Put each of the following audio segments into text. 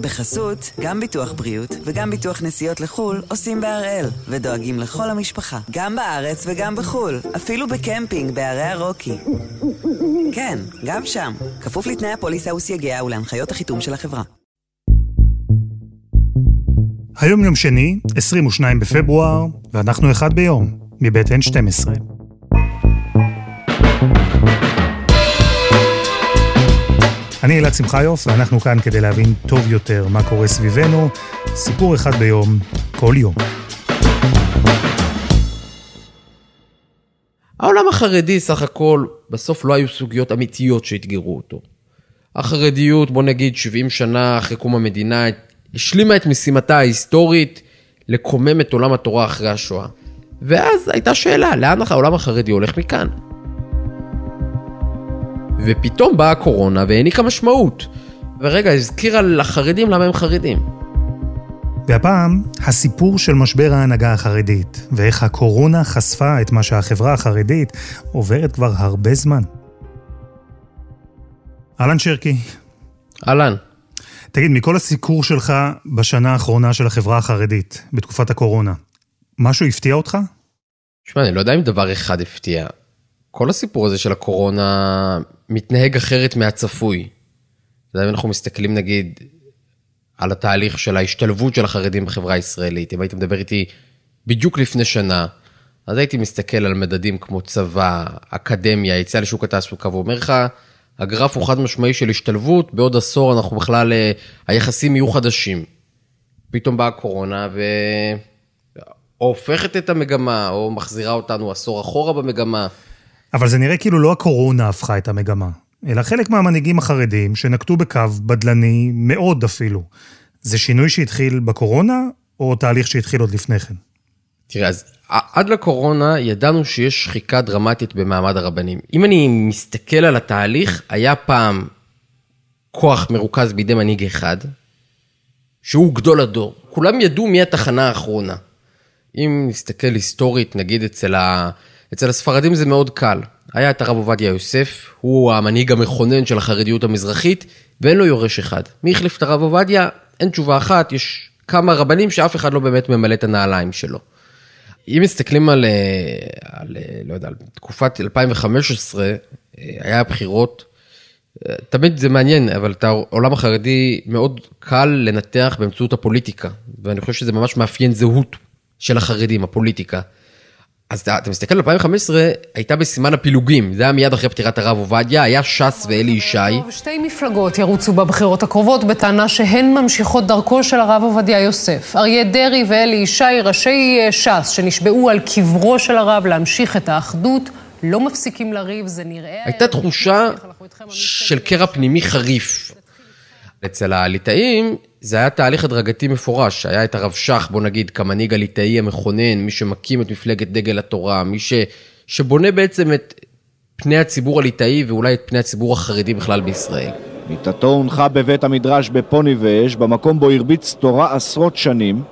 בחסות, גם ביטוח בריאות וגם ביטוח נסיעות לחו"ל עושים בהראל, ודואגים לכל המשפחה, גם בארץ וגם בחו"ל, אפילו בקמפינג בערי הרוקי. כן, גם שם, כפוף לתנאי הפוליסה וסייגיה ולהנחיות החיתום של החברה. היום יום שני, 22 בפברואר, ואנחנו אחד ביום, מבית N12. אני אלעד שמחיוף, ואנחנו כאן כדי להבין טוב יותר מה קורה סביבנו. סיפור אחד ביום, כל יום. העולם החרדי סך הכל, בסוף לא היו סוגיות אמיתיות שאתגרו אותו. החרדיות, בוא נגיד 70 שנה אחרי קום המדינה, השלימה את משימתה ההיסטורית לקומם את עולם התורה אחרי השואה. ואז הייתה שאלה, לאן העולם החרדי הולך מכאן? ופתאום באה הקורונה והעניקה משמעות. ורגע, הזכירה לחרדים למה הם חרדים. והפעם, הסיפור של משבר ההנהגה החרדית, ואיך הקורונה חשפה את מה שהחברה החרדית עוברת כבר הרבה זמן. אהלן שרקי. אהלן. תגיד, מכל הסיקור שלך בשנה האחרונה של החברה החרדית, בתקופת הקורונה, משהו הפתיע אותך? תשמע, אני לא יודע אם דבר אחד הפתיע. כל הסיפור הזה של הקורונה מתנהג אחרת מהצפוי. אם אנחנו מסתכלים נגיד על התהליך של ההשתלבות של החרדים בחברה הישראלית, אם היית מדבר איתי בדיוק לפני שנה, אז הייתי מסתכל על מדדים כמו צבא, אקדמיה, יציאה לשוק התעסוקה, ואומר לך, הגרף הוא חד משמעי של השתלבות, בעוד עשור אנחנו בכלל, אה, היחסים יהיו חדשים. פתאום באה הקורונה ו... או הופכת את המגמה, או מחזירה אותנו עשור אחורה במגמה. אבל זה נראה כאילו לא הקורונה הפכה את המגמה, אלא חלק מהמנהיגים החרדים שנקטו בקו בדלני מאוד אפילו. זה שינוי שהתחיל בקורונה, או תהליך שהתחיל עוד לפני כן? תראה, אז עד לקורונה ידענו שיש שחיקה דרמטית במעמד הרבנים. אם אני מסתכל על התהליך, היה פעם כוח מרוכז בידי מנהיג אחד, שהוא גדול הדור. כולם ידעו מי התחנה האחרונה. אם נסתכל היסטורית, נגיד אצל ה... אצל הספרדים זה מאוד קל. היה את הרב עובדיה יוסף, הוא המנהיג המכונן של החרדיות המזרחית, ואין לו יורש אחד. מי החליף את הרב עובדיה? אין תשובה אחת, יש כמה רבנים שאף אחד לא באמת ממלא את הנעליים שלו. אם מסתכלים על, אה, על אה, לא יודע, על תקופת 2015, אה, היה בחירות, תמיד זה מעניין, אבל את העולם החרדי מאוד קל לנתח באמצעות הפוליטיקה, ואני חושב שזה ממש מאפיין זהות של החרדים, הפוליטיקה. אז אתה, אתה מסתכל על 2015, הייתה בסימן הפילוגים, זה היה מיד אחרי פטירת הרב עובדיה, היה ש"ס ואלי ישי. שתי מפלגות ירוצו בבחירות הקרובות בטענה שהן ממשיכות דרכו של הרב עובדיה יוסף. אריה דרעי ואלי ישי, ראשי אה, ש"ס, שנשבעו על קברו של הרב להמשיך את האחדות, לא מפסיקים לריב, זה נראה... הייתה תחושה של קרע פנימי חריף. אצל הליטאים זה היה תהליך הדרגתי מפורש, היה את הרב שך, בוא נגיד, כמנהיג הליטאי המכונן, מי שמקים את מפלגת דגל התורה, מי ש... שבונה בעצם את פני הציבור הליטאי ואולי את פני הציבור החרדי בכלל בישראל. מיטתו הונחה בבית המדרש בפוניבז', במקום בו הרביץ תורה עשרות שנים,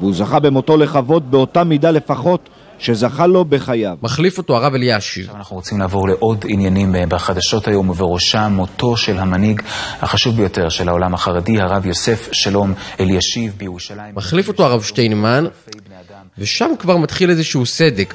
והוא זכה במותו לכבוד באותה מידה לפחות שזכה לו בחייו. מחליף אותו הרב אלישיב. אנחנו רוצים לעבור לעוד עניינים אה, בחדשות היום, ובראשם מותו של המנהיג החשוב ביותר של העולם החרדי, הרב יוסף שלום אלישיב בירושלים. מחליף אותו הרב שטיינמן, ושם כבר מתחיל איזשהו סדק.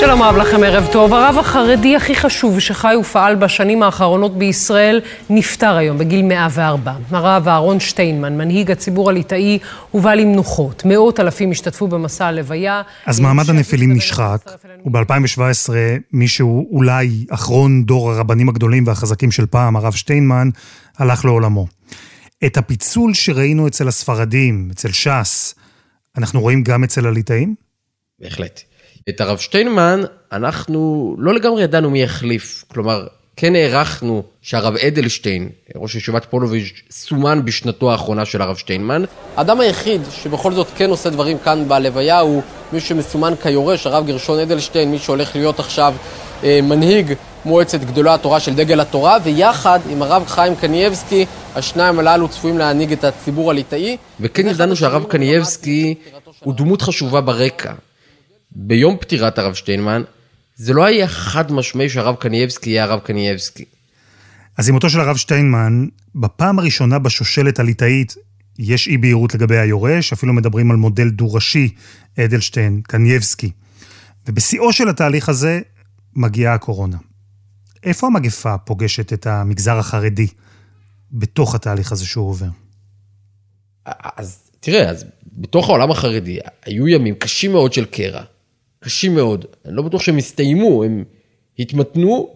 שלום רב לכם, ערב טוב. הרב החרדי הכי חשוב שחי ופעל בשנים האחרונות בישראל נפטר היום בגיל 104. הרב אהרון שטיינמן, מנהיג הציבור הליטאי, הובא למנוחות. מאות אלפים השתתפו במסע הלוויה. אז מעמד הנפילים נשחק, וב-2017 מישהו, אולי אחרון דור הרבנים הגדולים והחזקים של פעם, הרב שטיינמן, הלך לעולמו. את הפיצול שראינו אצל הספרדים, אצל ש"ס, אנחנו רואים גם אצל הליטאים? בהחלט. את הרב שטיינמן, אנחנו לא לגמרי ידענו מי יחליף. כלומר, כן הערכנו שהרב אדלשטיין, ראש ישיבת פוניבז', סומן בשנתו האחרונה של הרב שטיינמן. האדם היחיד שבכל זאת כן עושה דברים כאן בלוויה הוא מי שמסומן כיורש, הרב גרשון אדלשטיין, מי שהולך להיות עכשיו אה, מנהיג מועצת גדולי התורה של דגל התורה, ויחד עם הרב חיים קנייבסקי, השניים הללו צפויים להנהיג את הציבור הליטאי. וכן ידענו שהרב קנייבסקי הוא דמות חשובה ברקע. ביום פטירת הרב שטיינמן, זה לא היה חד משמעי שהרב קנייבסקי יהיה הרב קנייבסקי. אז עם מותו של הרב שטיינמן, בפעם הראשונה בשושלת הליטאית יש אי בהירות לגבי היורש, אפילו מדברים על מודל דו-ראשי, אדלשטיין, קנייבסקי. ובשיאו של התהליך הזה מגיעה הקורונה. איפה המגפה פוגשת את המגזר החרדי בתוך התהליך הזה שהוא עובר? אז תראה, אז בתוך העולם החרדי היו ימים קשים מאוד של קרע. קשים מאוד. אני לא בטוח שהם הסתיימו, הם התמתנו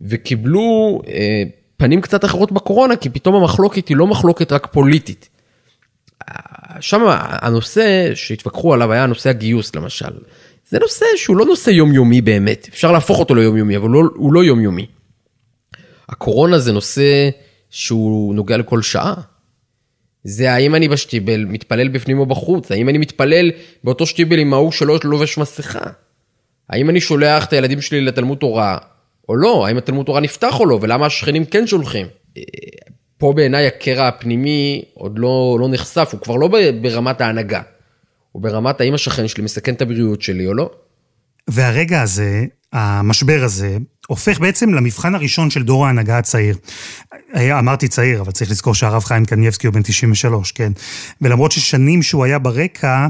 וקיבלו אה, פנים קצת אחרות בקורונה, כי פתאום המחלוקת היא לא מחלוקת רק פוליטית. שם הנושא שהתווכחו עליו היה נושא הגיוס למשל. זה נושא שהוא לא נושא יומיומי באמת, אפשר להפוך אותו ליומיומי, אבל לא, הוא לא יומיומי. הקורונה זה נושא שהוא נוגע לכל שעה. זה האם אני בשטיבל מתפלל בפנים או בחוץ, האם אני מתפלל באותו שטיבל עם ההוא שלא לובש מסכה. האם אני שולח את הילדים שלי לתלמוד תורה או לא, האם התלמוד תורה נפתח או לא, ולמה השכנים כן שולחים. פה בעיניי הקרע הפנימי עוד לא, לא נחשף, הוא כבר לא ברמת ההנהגה. הוא ברמת האם השכן שלי מסכן את הבריאות שלי או לא. והרגע הזה, המשבר הזה, הופך בעצם למבחן הראשון של דור ההנהגה הצעיר. אמרתי צעיר, אבל צריך לזכור שהרב חיים קנייבסקי הוא בן 93, כן. ולמרות ששנים שהוא היה ברקע,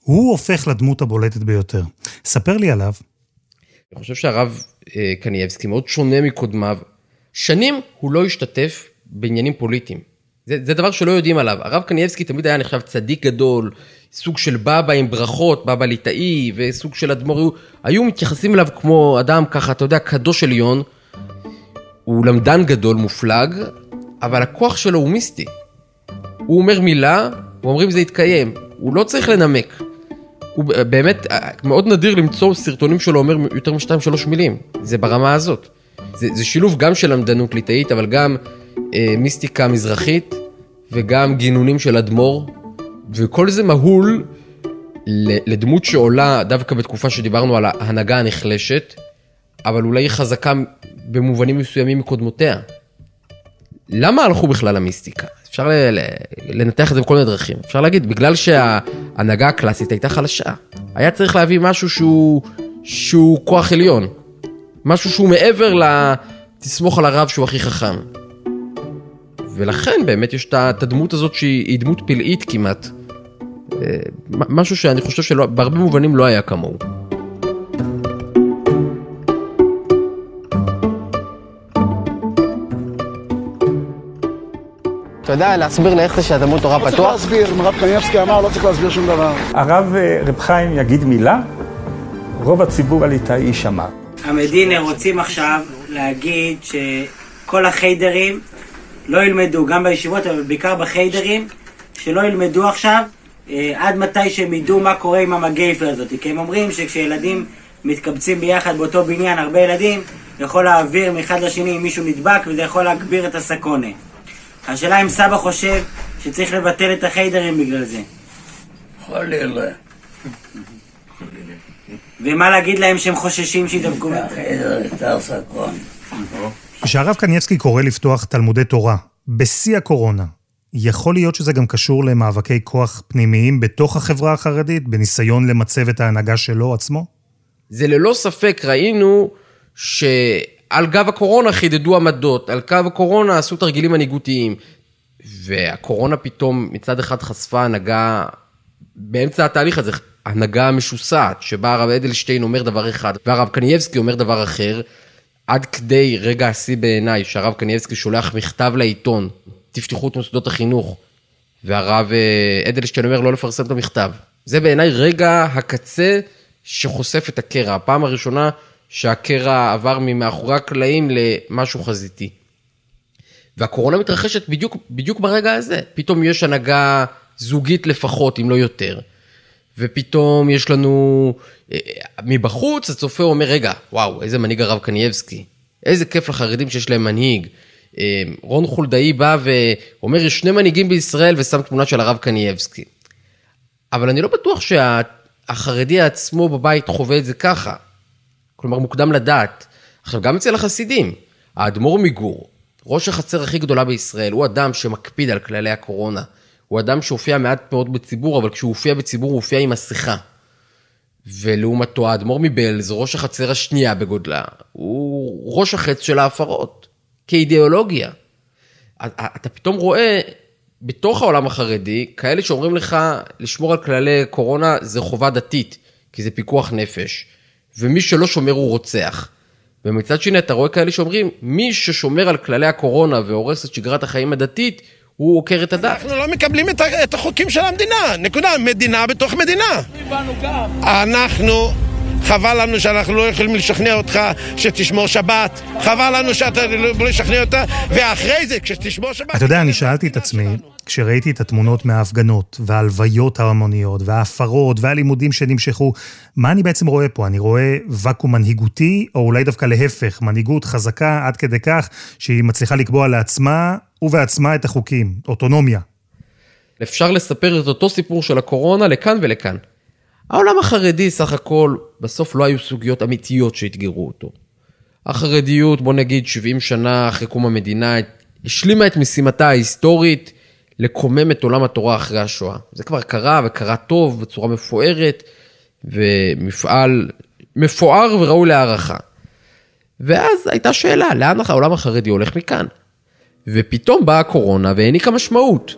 הוא הופך לדמות הבולטת ביותר. ספר לי עליו. אני חושב שהרב אה, קנייבסקי מאוד שונה מקודמיו. שנים הוא לא השתתף בעניינים פוליטיים. זה, זה דבר שלא יודעים עליו. הרב קנייבסקי תמיד היה נחשב צדיק גדול, סוג של בבא עם ברכות, בבא ליטאי, וסוג של אדמו"ר, היו, מתייחסים אליו כמו אדם ככה, אתה יודע, קדוש עליון. הוא למדן גדול, מופלג, אבל הכוח שלו הוא מיסטי. הוא אומר מילה, ואומרים זה יתקיים. הוא לא צריך לנמק. הוא באמת, מאוד נדיר למצוא סרטונים שלו אומר יותר משתיים שלוש מילים. זה ברמה הזאת. זה, זה שילוב גם של למדנות ליטאית, אבל גם אה, מיסטיקה מזרחית, וגם גינונים של אדמו"ר, וכל זה מהול לדמות שעולה דווקא בתקופה שדיברנו על ההנהגה הנחלשת, אבל אולי היא חזקה במובנים מסוימים מקודמותיה. למה הלכו בכלל למיסטיקה? אפשר לנתח את זה בכל מיני דרכים. אפשר להגיד, בגלל שההנהגה הקלאסית הייתה חלשה. היה צריך להביא משהו שהוא, שהוא כוח עליון. משהו שהוא מעבר ל... תסמוך על הרב שהוא הכי חכם. ולכן באמת יש את הדמות הזאת שהיא דמות פלאית כמעט. אה, משהו שאני חושב שבהרבה מובנים לא היה כמוהו. אתה יודע להסביר לי איך זה שהתלמוד תורה פתוח? לא צריך להסביר, הרב קניאבסקי אמר, לא צריך להסביר שום דבר. הרב אה, רב חיים יגיד מילה, רוב הציבור הליטאי יישמע. המדינה רוצים עכשיו להגיד שכל החיידרים לא ילמדו, גם בישיבות, אבל בעיקר בחיידרים, שלא ילמדו עכשיו עד מתי שהם ידעו מה קורה עם המגייפר הזאת. כי הם אומרים שכשילדים מתקבצים ביחד באותו בניין, הרבה ילדים, יכול להעביר מאחד לשני אם מישהו נדבק, וזה יכול להגביר את הסקונה. השאלה אם סבא חושב שצריך לבטל את החיידרים בגלל זה. חלילה. ומה להגיד להם שהם חוששים שידבקו? כשהרב קנייבסקי קורא לפתוח תלמודי תורה בשיא הקורונה, יכול להיות שזה גם קשור למאבקי כוח פנימיים בתוך החברה החרדית, בניסיון למצב את ההנהגה שלו עצמו? זה ללא ספק, ראינו ש... על גב הקורונה חידדו עמדות, על גב הקורונה עשו תרגילים מנהיגותיים. והקורונה פתאום מצד אחד חשפה הנהגה, באמצע התהליך הזה, הנהגה משוסעת, שבה הרב אדלשטיין אומר דבר אחד, והרב קנייבסקי אומר דבר אחר, עד כדי רגע השיא בעיניי, שהרב קנייבסקי שולח מכתב לעיתון, תפתחו את מוסדות החינוך, והרב אה, אדלשטיין אומר לא לפרסם את המכתב. זה בעיניי רגע הקצה שחושף את הקרע. הפעם הראשונה שהקרע עבר ממאחורי הקלעים למשהו חזיתי. והקורונה מתרחשת בדיוק, בדיוק ברגע הזה. פתאום יש הנהגה זוגית לפחות, אם לא יותר. ופתאום יש לנו, אה, מבחוץ הצופה אומר, רגע, וואו, איזה מנהיג הרב קנייבסקי. איזה כיף לחרדים שיש להם מנהיג. אה, רון חולדאי בא ואומר, יש שני מנהיגים בישראל ושם תמונה של הרב קנייבסקי. אבל אני לא בטוח שהחרדי עצמו בבית חווה את זה ככה. כלומר, מוקדם לדעת. עכשיו, גם אצל החסידים, האדמו"ר מגור, ראש החצר הכי גדולה בישראל, הוא אדם שמקפיד על כללי הקורונה. הוא אדם שהופיע מעט מאוד בציבור, אבל כשהוא הופיע בציבור הוא הופיע עם מסכה. ולעומתו, האדמו"ר מבלז, ראש החצר השנייה בגודלה, הוא ראש החץ של ההפרות. כאידיאולוגיה. אתה פתאום רואה בתוך העולם החרדי, כאלה שאומרים לך לשמור על כללי קורונה זה חובה דתית, כי זה פיקוח נפש, ומי שלא שומר הוא רוצח. ומצד שני אתה רואה כאלה שאומרים, מי ששומר על כללי הקורונה והורס את שגרת החיים הדתית, הוא עוקר את הדת. אנחנו לא מקבלים את החוקים של המדינה, נקודה, מדינה בתוך מדינה. אנחנו חבל לנו שאנחנו לא יכולים לשכנע אותך שתשמור שבת, חבל לנו שאתה לא לשכנע אותה, ואחרי זה, כשתשמור שבת... אתה יודע, אני שאלתי את עצמי, כשראיתי את התמונות מההפגנות, וההלוויות ההמוניות, וההפרות, והלימודים שנמשכו, מה אני בעצם רואה פה? אני רואה ואקום מנהיגותי, או אולי דווקא להפך, מנהיגות חזקה עד כדי כך שהיא מצליחה לקבוע לעצמה ובעצמה את החוקים, אוטונומיה. אפשר לספר את אותו סיפור של הקורונה לכאן ולכאן. העולם החרדי סך הכל, בסוף לא היו סוגיות אמיתיות שאתגרו אותו. החרדיות, בוא נגיד 70 שנה אחרי קום המדינה, השלימה את משימתה ההיסטורית לקומם את עולם התורה אחרי השואה. זה כבר קרה וקרה טוב בצורה מפוארת, ומפעל מפואר וראוי להערכה. ואז הייתה שאלה, לאן העולם החרדי הולך מכאן? ופתאום באה הקורונה והעניקה משמעות.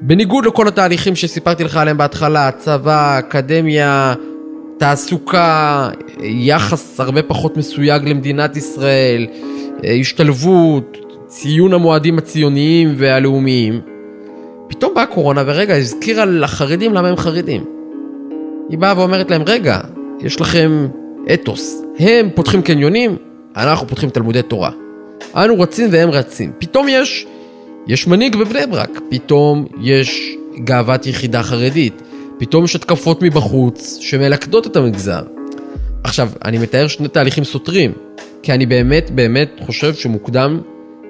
בניגוד לכל התהליכים שסיפרתי לך עליהם בהתחלה, צבא, אקדמיה, תעסוקה, יחס הרבה פחות מסויג למדינת ישראל, השתלבות, ציון המועדים הציוניים והלאומיים, פתאום באה קורונה ורגע הזכירה לחרדים למה הם חרדים. היא באה ואומרת להם, רגע, יש לכם אתוס. הם פותחים קניונים, אנחנו פותחים תלמודי תורה. אנו רצים והם רצים. פתאום יש יש מנהיג בבני ברק, פתאום יש גאוות יחידה חרדית, פתאום יש התקפות מבחוץ שמלכדות את המגזר. עכשיו, אני מתאר שני תהליכים סותרים, כי אני באמת באמת חושב שמוקדם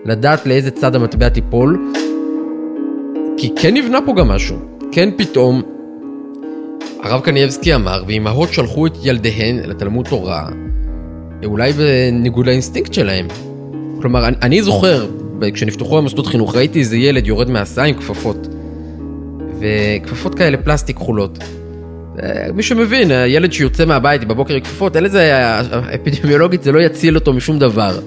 לדעת לאיזה צד המטבע תיפול, כי כן נבנה פה גם משהו. כן פתאום, הרב קנייבסקי אמר, ואימהות שלחו את ילדיהן לתלמוד תורה, אולי בניגוד לאינסטינקט שלהם. כלומר, אני, אני זוכר כשנפתחו המוסדות חינוך, ראיתי איזה ילד יורד מהסעה עם כפפות. וכפפות כאלה פלסטיק כחולות. מי שמבין, הילד שיוצא מהבית בבוקר עם כפפות, אין לזה, אפידמיולוגית זה לא יציל אותו משום דבר.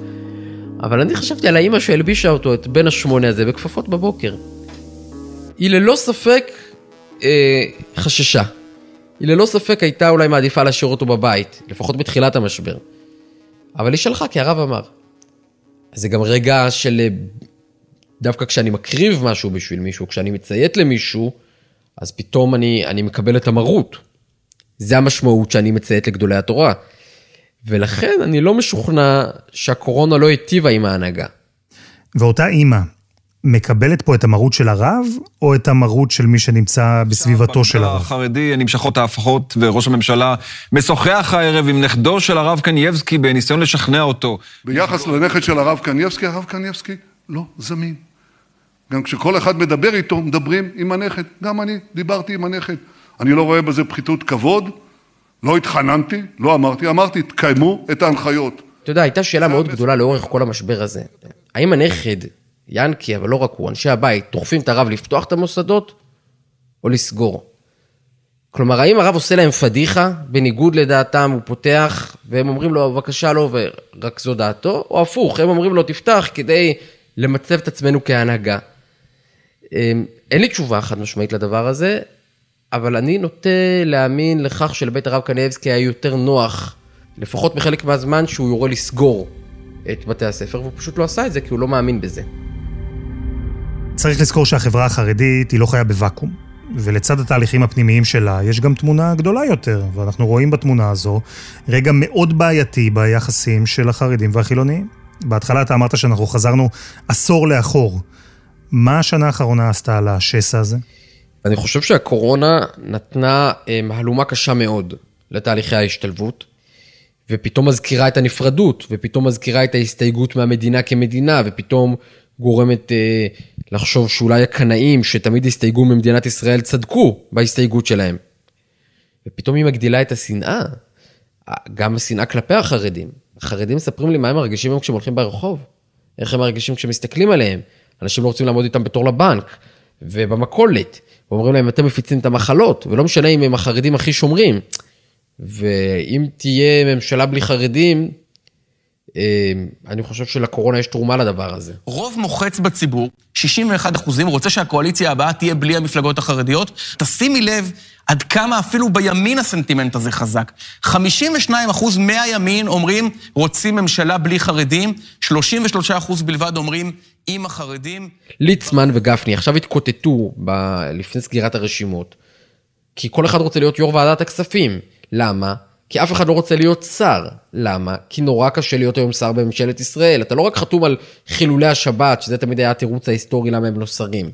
אבל אני חשבתי על האימא שהלבישה אותו, את בן השמונה הזה, בכפפות בבוקר. היא ללא ספק אה, חששה. היא ללא ספק הייתה אולי מעדיפה להשאיר אותו בבית, לפחות בתחילת המשבר. אבל היא שלחה כי הרב אמר. זה גם רגע של... אה, דווקא כשאני מקריב משהו בשביל מישהו, כשאני מציית למישהו, אז פתאום אני, אני מקבל את המרות. זה המשמעות שאני מציית לגדולי התורה. ולכן אני לא משוכנע שהקורונה לא היטיבה עם ההנהגה. ואותה אימא, מקבלת פה את המרות של הרב, או את המרות של מי שנמצא בסביבתו של הרב? החרדי נמשכות ההפכות, וראש הממשלה משוחח הערב עם נכדו של הרב קנייבסקי בניסיון לשכנע אותו. ביחס לנכד של הרב קנייבסקי, הרב קנייבסקי לא זמין. גם כשכל אחד מדבר איתו, מדברים עם הנכד. גם אני דיברתי עם הנכד. אני לא רואה בזה פחיתות כבוד, לא התחננתי, לא אמרתי, אמרתי, תקיימו את ההנחיות. אתה יודע, הייתה שאלה מאוד גדולה לאורך כל המשבר הזה. האם הנכד ינקי, אבל לא רק הוא, אנשי הבית, דוחפים את הרב לפתוח את המוסדות או לסגור. כלומר, האם הרב עושה להם פדיחה, בניגוד לדעתם הוא פותח, והם אומרים לו, בבקשה לא, ורק זו דעתו, או הפוך, הם אומרים לו, תפתח כדי למצב את עצמנו כהנהגה. אמ, אין לי תשובה חד משמעית לדבר הזה, אבל אני נוטה להאמין לכך שלבית הרב קנייבסקי היה יותר נוח, לפחות בחלק מהזמן, שהוא יורה לסגור את בתי הספר, והוא פשוט לא עשה את זה כי הוא לא מאמין בזה. צריך לזכור שהחברה החרדית היא לא חיה בוואקום. ולצד התהליכים הפנימיים שלה, יש גם תמונה גדולה יותר, ואנחנו רואים בתמונה הזו רגע מאוד בעייתי ביחסים של החרדים והחילונים. בהתחלה אתה אמרת שאנחנו חזרנו עשור לאחור. מה השנה האחרונה עשתה על השסע הזה? אני חושב שהקורונה נתנה אה, מהלומה קשה מאוד לתהליכי ההשתלבות, ופתאום מזכירה את הנפרדות, ופתאום מזכירה את ההסתייגות מהמדינה כמדינה, ופתאום גורמת אה, לחשוב שאולי הקנאים שתמיד הסתייגו ממדינת ישראל צדקו בהסתייגות שלהם. ופתאום היא מגדילה את השנאה, גם השנאה כלפי החרדים. החרדים מספרים לי מה הם מרגישים כשהם הולכים ברחוב, איך הם מרגישים כשמסתכלים עליהם. אנשים לא רוצים לעמוד איתם בתור לבנק, ובמכולת, ואומרים להם, אתם מפיצים את המחלות, ולא משנה אם הם החרדים הכי שומרים. ואם תהיה ממשלה בלי חרדים, אה, אני חושב שלקורונה יש תרומה לדבר הזה. רוב מוחץ בציבור, 61 אחוזים, רוצה שהקואליציה הבאה תהיה בלי המפלגות החרדיות. תשימי לב עד כמה אפילו בימין הסנטימנט הזה חזק. 52 אחוז מהימין אומרים, רוצים ממשלה בלי חרדים, 33 אחוז בלבד אומרים, עם החרדים. ליצמן וגפני עכשיו התקוטטו ב... לפני סגירת הרשימות, כי כל אחד רוצה להיות יו"ר ועדת הכספים. למה? כי אף אחד לא רוצה להיות שר. למה? כי נורא קשה להיות היום שר בממשלת ישראל. אתה לא רק חתום על חילולי השבת, שזה תמיד היה התירוץ ההיסטורי למה הם לא שרים.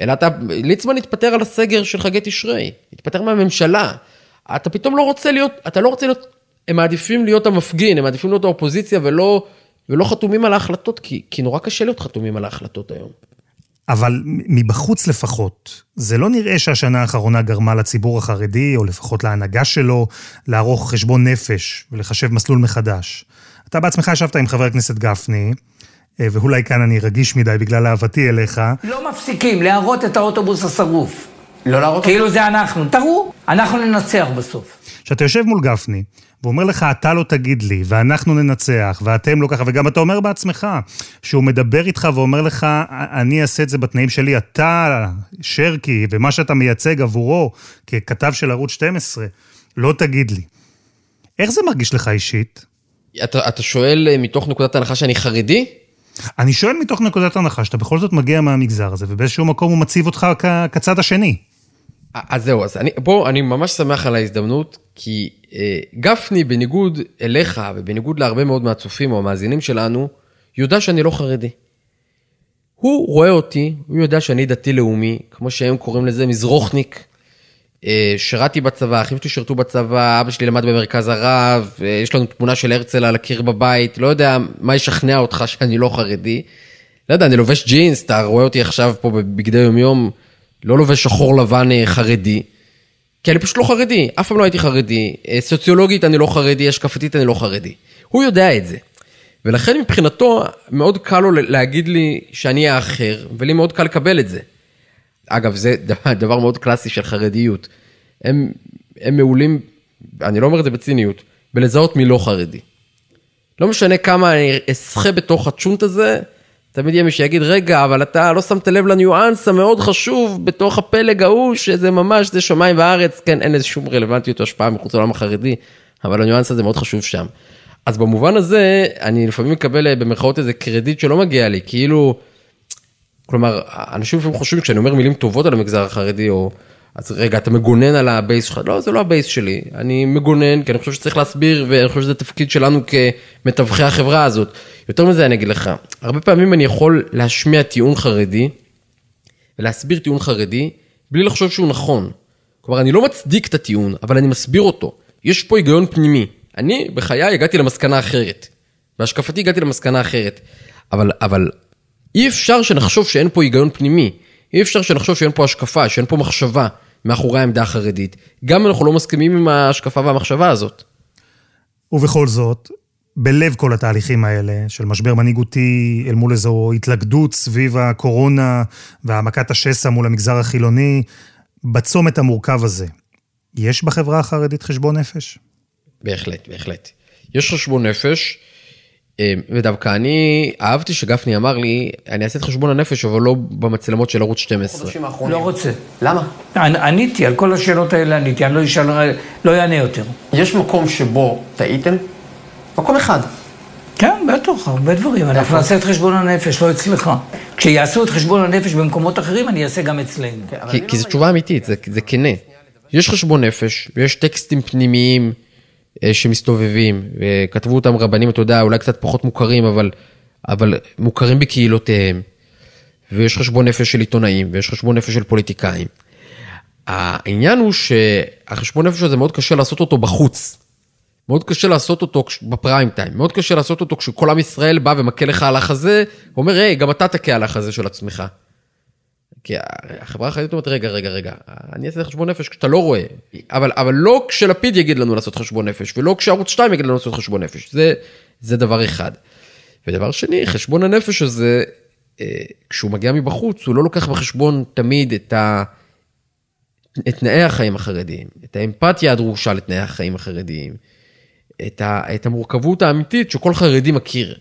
אלא אתה, ליצמן התפטר על הסגר של חגי תשרי, התפטר מהממשלה. אתה פתאום לא רוצה להיות, אתה לא רוצה להיות, הם מעדיפים להיות המפגין, הם מעדיפים להיות האופוזיציה ולא, ולא חתומים על ההחלטות, כי, כי נורא קשה להיות חתומים על ההחלטות היום. אבל מבחוץ לפחות, זה לא נראה שהשנה האחרונה גרמה לציבור החרדי, או לפחות להנהגה שלו, לערוך חשבון נפש ולחשב מסלול מחדש. אתה בעצמך ישבת עם חבר הכנסת גפני, אה, ואולי כאן אני רגיש מדי בגלל אהבתי אליך. לא מפסיקים להראות את האוטובוס השרוף. לא להראות כאילו זה אנחנו. תראו, אנחנו ננצח בסוף. כשאתה יושב מול גפני, ואומר לך, אתה לא תגיד לי, ואנחנו ננצח, ואתם לא ככה, וגם אתה אומר בעצמך, שהוא מדבר איתך ואומר לך, אני אעשה את זה בתנאים שלי, אתה, שרקי, ומה שאתה מייצג עבורו, ככתב של ערוץ 12, לא תגיד לי. איך זה מרגיש לך אישית? אתה, אתה שואל אה, מתוך נקודת הנחה שאני חרדי? אני שואל מתוך נקודת הנחה שאתה בכל זאת מגיע מהמגזר הזה, ובאיזשהו מקום הוא מציב אותך כ- כצד השני. אז זהו, אז אני, בוא, אני ממש שמח על ההזדמנות, כי אה, גפני, בניגוד אליך ובניגוד להרבה מאוד מהצופים או המאזינים שלנו, יודע שאני לא חרדי. הוא רואה אותי, הוא יודע שאני דתי-לאומי, כמו שהם קוראים לזה, מזרוחניק. אה, שירתי בצבא, אחים שלי שירתו בצבא, אבא שלי למד במרכז הרב, אה, יש לנו תמונה של הרצל על הקיר בבית, לא יודע מה ישכנע אותך שאני לא חרדי. לא יודע, אני לובש ג'ינס, אתה רואה אותי עכשיו פה בבגדי יומיום, לא לובש שחור לבן אה, חרדי. כי אני פשוט לא חרדי, אף פעם לא הייתי חרדי. סוציולוגית אני לא חרדי, השקפתית אני לא חרדי. הוא יודע את זה. ולכן מבחינתו, מאוד קל לו להגיד לי שאני האחר, ולי מאוד קל לקבל את זה. אגב, זה דבר מאוד קלאסי של חרדיות. הם, הם מעולים, אני לא אומר את זה בציניות, בלזהות מי לא חרדי. לא משנה כמה אני אסחה בתוך הצ'ונט הזה, תמיד יהיה מי שיגיד, רגע, אבל אתה לא שמת לב לניואנס המאוד חשוב בתוך הפלג ההוא, שזה ממש, זה שמיים וארץ, כן, אין לזה שום רלוונטיות או השפעה מחוץ לעולם החרדי, אבל הניואנס הזה מאוד חשוב שם. אז במובן הזה, אני לפעמים מקבל במרכאות איזה קרדיט שלא מגיע לי, כאילו, כלומר, אנשים לפעמים חושבים, כשאני אומר מילים טובות על המגזר החרדי, או... אז רגע, אתה מגונן על ה base שלך? לא, זה לא ה base שלי. אני מגונן, כי אני חושב שצריך להסביר, ואני חושב שזה תפקיד שלנו כמתווכי החברה הזאת. יותר מזה אני אגיד לך, הרבה פעמים אני יכול להשמיע טיעון חרדי, ולהסביר טיעון חרדי, בלי לחשוב שהוא נכון. כלומר, אני לא מצדיק את הטיעון, אבל אני מסביר אותו. יש פה היגיון פנימי. אני, בחיי, הגעתי למסקנה אחרת. בהשקפתי הגעתי למסקנה אחרת. אבל, אבל אי אפשר שנחשוב שאין פה היגיון פנימי. אי אפשר שנחשוב שאין פה השקפה, שאין פה מחשבה מאחורי העמדה החרדית. גם אנחנו לא מסכימים עם ההשקפה והמחשבה הזאת. ובכל זאת, בלב כל התהליכים האלה, של משבר מנהיגותי אל מול איזו התלכדות סביב הקורונה והעמקת השסע מול המגזר החילוני, בצומת המורכב הזה, יש בחברה החרדית חשבון נפש? בהחלט, בהחלט. יש חשבון נפש, אה, ודווקא אני אהבתי שגפני אמר לי, אני אעשה את חשבון הנפש, אבל לא במצלמות של ערוץ 12. לא רוצה. למה? עניתי, על כל השאלות האלה עניתי, אני לא אשאל, לא אענה יותר. יש מקום שבו טעיתם? מקום אחד. כן, בטח, הרבה דברים. אנחנו נעשה את חשבון הנפש, לא אצלך. כשיעשו את חשבון הנפש במקומות אחרים, אני אעשה גם אצלנו. כי, כי זו תשובה אמיתית, זה, זה כנה. יש חשבון נפש, ויש טקסטים פנימיים אה, שמסתובבים, וכתבו אותם רבנים, אתה יודע, אולי קצת פחות מוכרים, אבל, אבל מוכרים בקהילותיהם. ויש חשבון נפש של עיתונאים, ויש חשבון נפש של פוליטיקאים. העניין הוא שהחשבון נפש הזה מאוד קשה לעשות אותו בחוץ. מאוד קשה לעשות אותו בפריים טיים, מאוד קשה לעשות אותו כשכל עם ישראל בא ומכה לך על החזה, ואומר, היי, גם אתה תכה על החזה של עצמך. כי החברה החרדית אומרת, רגע, רגע, רגע, אני אעשה חשבון נפש כשאתה לא רואה, אבל, אבל לא כשלפיד יגיד לנו לעשות חשבון נפש, ולא כשערוץ 2 יגיד לנו לעשות חשבון נפש, זה, זה דבר אחד. ודבר שני, חשבון הנפש הזה, אה, כשהוא מגיע מבחוץ, הוא לא לוקח בחשבון תמיד את, ה, את תנאי החיים החרדיים, את האמפתיה הדרושה לתנאי החיים החרדיים. את, ה, את המורכבות האמיתית שכל חרדי מכיר.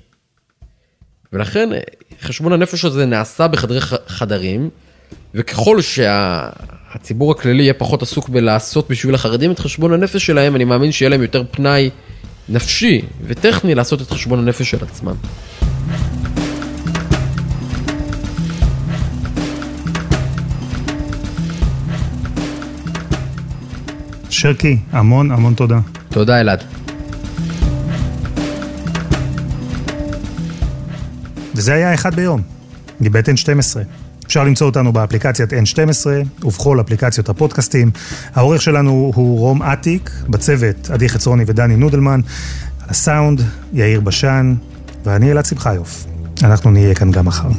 ולכן חשבון הנפש הזה נעשה בחדרי חדרים, וככל שהציבור שה, הכללי יהיה פחות עסוק בלעשות בשביל החרדים את חשבון הנפש שלהם, אני מאמין שיהיה להם יותר פנאי נפשי וטכני לעשות את חשבון הנפש של עצמם. שרקי, המון המון תודה. תודה אלעד. וזה היה אחד ביום, מבית N12. אפשר למצוא אותנו באפליקציית N12 ובכל אפליקציות הפודקאסטים. העורך שלנו הוא רום אטיק, בצוות עדי חצרוני ודני נודלמן, על הסאונד יאיר בשן, ואני אלעד שמחיוף. אנחנו נהיה כאן גם מחר.